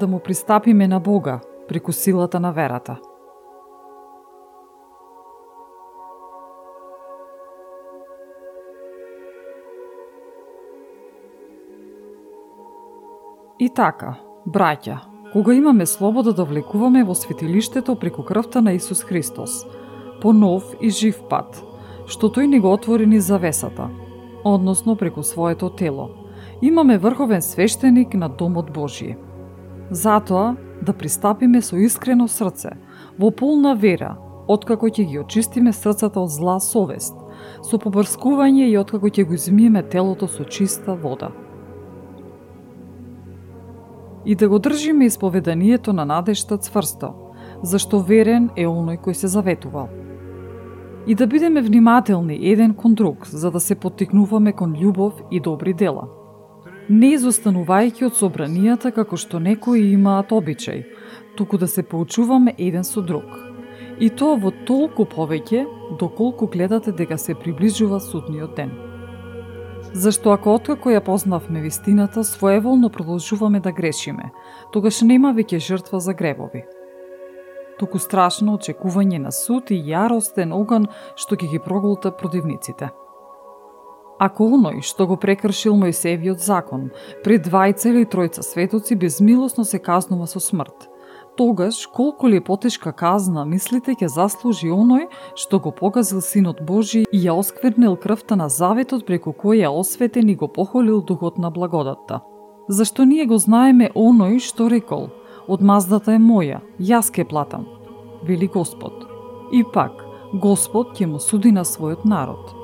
Да му пристапиме на Бога преку силата на верата. И така, браќа, кога имаме слобода да влекуваме во светилиштето преку крвта на Исус Христос, по нов и жив пат, што тој ни го отвори ни завесата, односно преку своето тело, имаме врховен свештеник на Домот Божије. – Затоа, да пристапиме со искрено срце, во полна вера, откако ќе ги очистиме срцата од зла совест, со побрскување и откако ќе го измиеме телото со чиста вода. И да го држиме исповеданието на надежта цврсто, зашто верен е оној кој се заветувал. И да бидеме внимателни еден кон друг, за да се поттикнуваме кон љубов и добри дела – не изостанувајќи од собранијата како што некои имаат обичај, туку да се поучуваме еден со друг. И тоа во толку повеќе, доколку гледате дека се приближува судниот ден. Зашто ако откако ја познавме вистината, своеволно продолжуваме да грешиме, тогаш нема веќе жртва за гребови. Туку страшно очекување на суд и јаростен оган што ќе ги проголта противниците – Ако оној што го прекршил Мојсевиот закон, пред двајца или тројца светоци безмилосно се казнува со смрт, тогаш колку ли потешка казна мислите ќе заслужи оној што го погазил Синот Божи и ја осквернил крвта на заветот преку кој ја осветен и го похолил духот на благодатта. Зашто ние го знаеме оној што рекол, одмаздата е моја, јас ке платам, вели Господ. И пак, Господ ќе му суди на својот народ –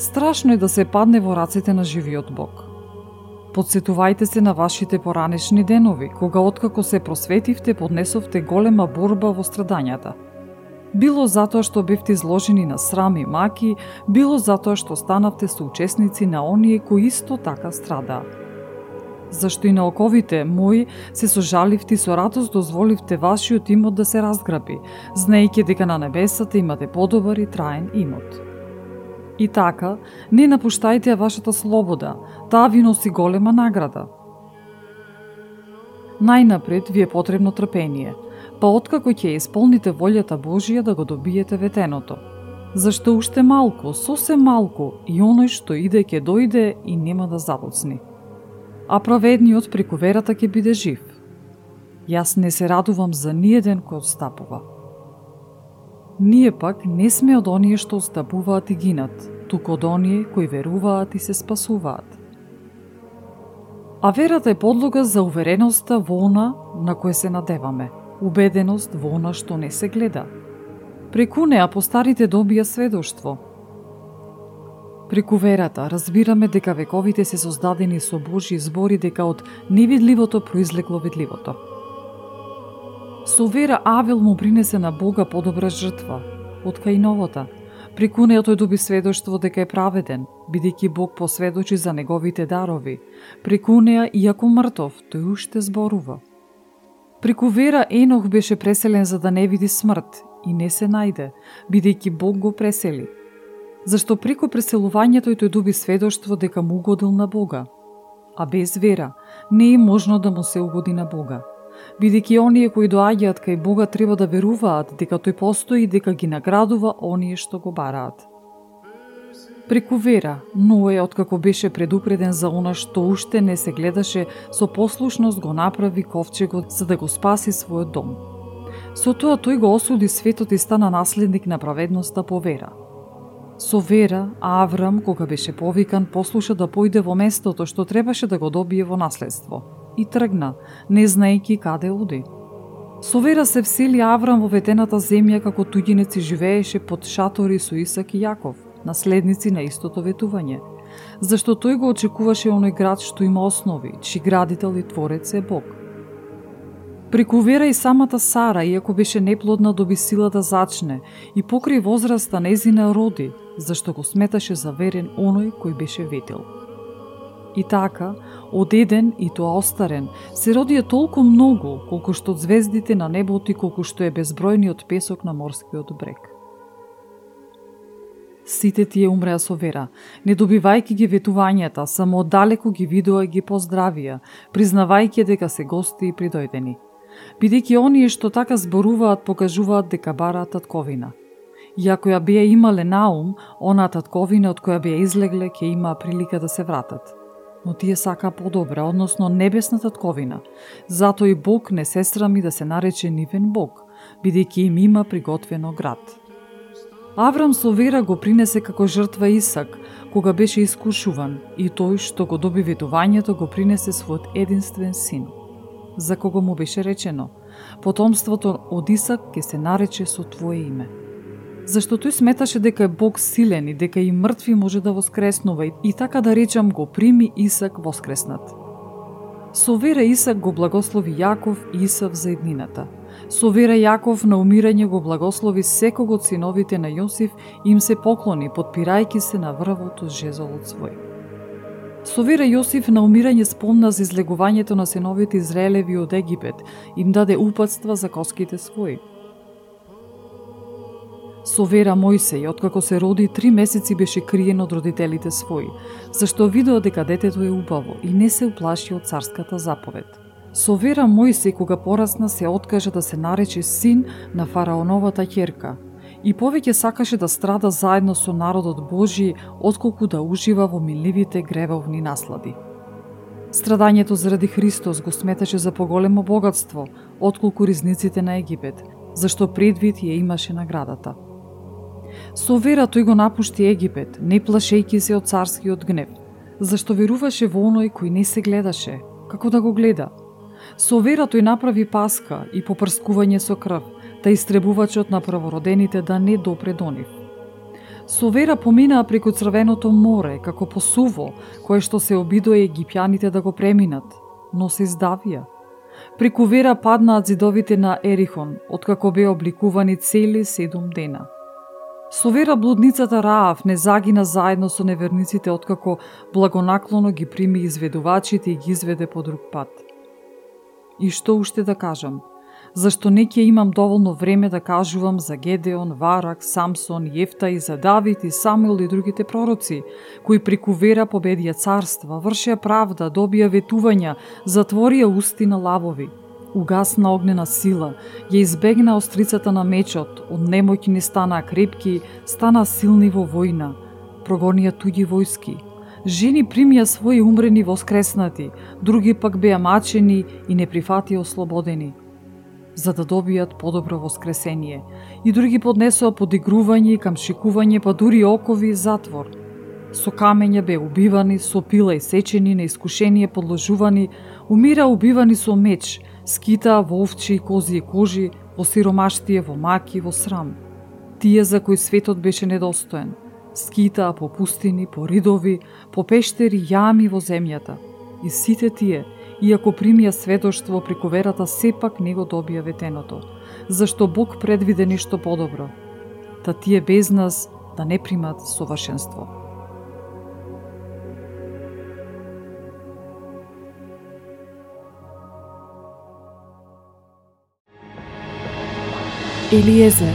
Страшно е да се падне во рацете на живиот Бог. Подсетувајте се на вашите поранешни денови, кога откако се просветивте, поднесовте голема борба во страдањата. Било затоа што бевте изложени на срам и маки, било затоа што станавте соучесници на оние кои исто така страдаа. Зашто и на оковите мои се сожаливте и со радост дозволивте вашиот имот да се разграби, знаејќи дека на небесата имате подобар и траен имот. И така, не напуштајте ја вашата слобода, таа ви носи голема награда. Најнапред ви е потребно трпение, па откако ќе исполните волјата Божија да го добиете ветеното. Зашто уште малку, сосем малку, и оној што иде ќе дојде и нема да задоцни. А праведниот преку верата ќе биде жив. Јас не се радувам за ниеден кој отстапува. Ние пак не сме од оние што остапуваат и гинат, туку од оние кои веруваат и се спасуваат. А верата е подлога за увереноста во она на која се надеваме, убеденост во она што не се гледа. Преку неа постарите добија сведоштво. Преку верата разбираме дека вековите се создадени со Божи збори дека од невидливото произлегло видливото. Со вера Авел му принесе на Бога подобра жртва, од Каиновата. Преку неја да тој доби сведоштво дека е праведен, бидејќи Бог посведочи за неговите дарови. Преку неја, иако мртов, тој уште зборува. Преку вера Енох беше преселен за да не види смрт и не се најде, бидејќи Бог го пресели. Зашто преку преселувањето тој да доби сведоштво дека му угодил на Бога. А без вера не е можно да му се угоди на Бога бидејќи оние кои доаѓаат кај Бога треба да веруваат дека тој постои и дека ги наградува оние што го бараат. Преку вера, Ное, откако беше предупреден за она што уште не се гледаше, со послушност го направи ковчегот за да го спаси својот дом. Со тоа тој го осуди светот и стана наследник на праведноста по вера. Со вера, Аврам, кога беше повикан, послуша да појде во местото што требаше да го добие во наследство. И тргна, не знаејќи каде оди. Со вера се всели Аврам во ветената земја како туѓинец и живееше под шатори со Исак и Јаков, наследници на истото ветување. Зашто тој го очекуваше оној град што има основи, чи градител и творец е Бог. Преку вера и самата Сара, иако беше неплодна, доби сила да зачне и покри возраста незина роди, зашто го сметаше за верен оној кој беше ветел. И така, од еден и тоа остарен, се родија толку многу, колку што звездите на небото и колку што е безбројниот песок на морскиот брег. Сите тие умреа со вера, не добивајќи ги ветувањата, само оддалеку ги видоа и ги поздравија, признавајќи дека се гости и придојдени – бидејќи оние што така зборуваат покажуваат дека бараат татковина. И ако ја беа имале наум, она татковина од која беа излегле ќе има прилика да се вратат. Но тие сака подобра, односно небесна татковина. Зато и Бог не се срами да се нарече нивен Бог, бидејќи им има приготвено град. Аврам со вера го принесе како жртва Исак, кога беше искушуван, и тој што го доби ветувањето го принесе својот единствен син – за кого му беше речено, потомството од Исак ќе се нарече со Твое име. Зашто тој сметаше дека е Бог силен и дека и мртви може да воскреснува и така да речам го прими Исак воскреснат. Со вера Исак го благослови Јаков и Исав за еднината. Со вера Јаков на умирање го благослови секого од синовите на Јосиф и им се поклони, подпирајќи се на врвото жезолот свој. Со вера Јосиф на умирање спомна за излегувањето на синовите Израелеви од Египет, им даде упатства за коските своји. Со вера Мојсеј, откако се роди, три месеци беше криен од родителите своји, зашто видео дека детето е убаво и не се уплаши од царската заповед. Со вера Мојсеј, кога порасна, се откажа да се нарече син на фараоновата ќерка, и повеќе сакаше да страда заедно со народот Божи, отколку да ужива во миливите гревовни наслади. Страдањето заради Христос го сметаше за поголемо богатство, отколку ризниците на Египет, зашто предвид ја имаше наградата. Со вера тој го напушти Египет, не плашејки се од царскиот гнев, зашто веруваше во оној кој не се гледаше, како да го гледа. Со вера тој направи паска и попрскување со крв, та истребувачот на правородените да не допре до нив. Со вера поминаа преку Црвеното море, како по суво, кое што се обидоа египјаните да го преминат, но се издавија. Преку вера паднаат зидовите на Ерихон, откако беа обликувани цели седум дена. Со вера блудницата Раав не загина заедно со неверниците откако благонаклоно ги прими изведувачите и ги изведе по друг пат. И што уште да кажам – зашто не ќе имам доволно време да кажувам за Гедеон, Варак, Самсон, Јефта и за Давид и Самуил и другите пророци, кои преку вера победија царства, вршеа правда, добија ветувања, затворија усти на лавови. Угасна огнена сила, ја избегна острицата на мечот, од немоќни стана крепки, стана силни во војна, прогонија туѓи војски, жени примија своји умрени воскреснати, други пак беа мачени и не прифатија ослободени за да добијат подобро воскресение, и други поднесоа подигрување и камшикување, па дури окови и затвор. Со камења бе убивани, со пила и сечени, на искушение подложувани, умира убивани со меч, скитаа во овчи и кози и кожи, во сиромаштие, во маки, во срам. Тие за кои светот беше недостоен, скитаа по пустини, по ридови, по пештери, јами во земјата. И сите тие, иако примија сведоштво преку верата, сепак не го добија ветеното, зашто Бог предвиде нешто подобро, та тие без нас да не примат совршенство. Елиезер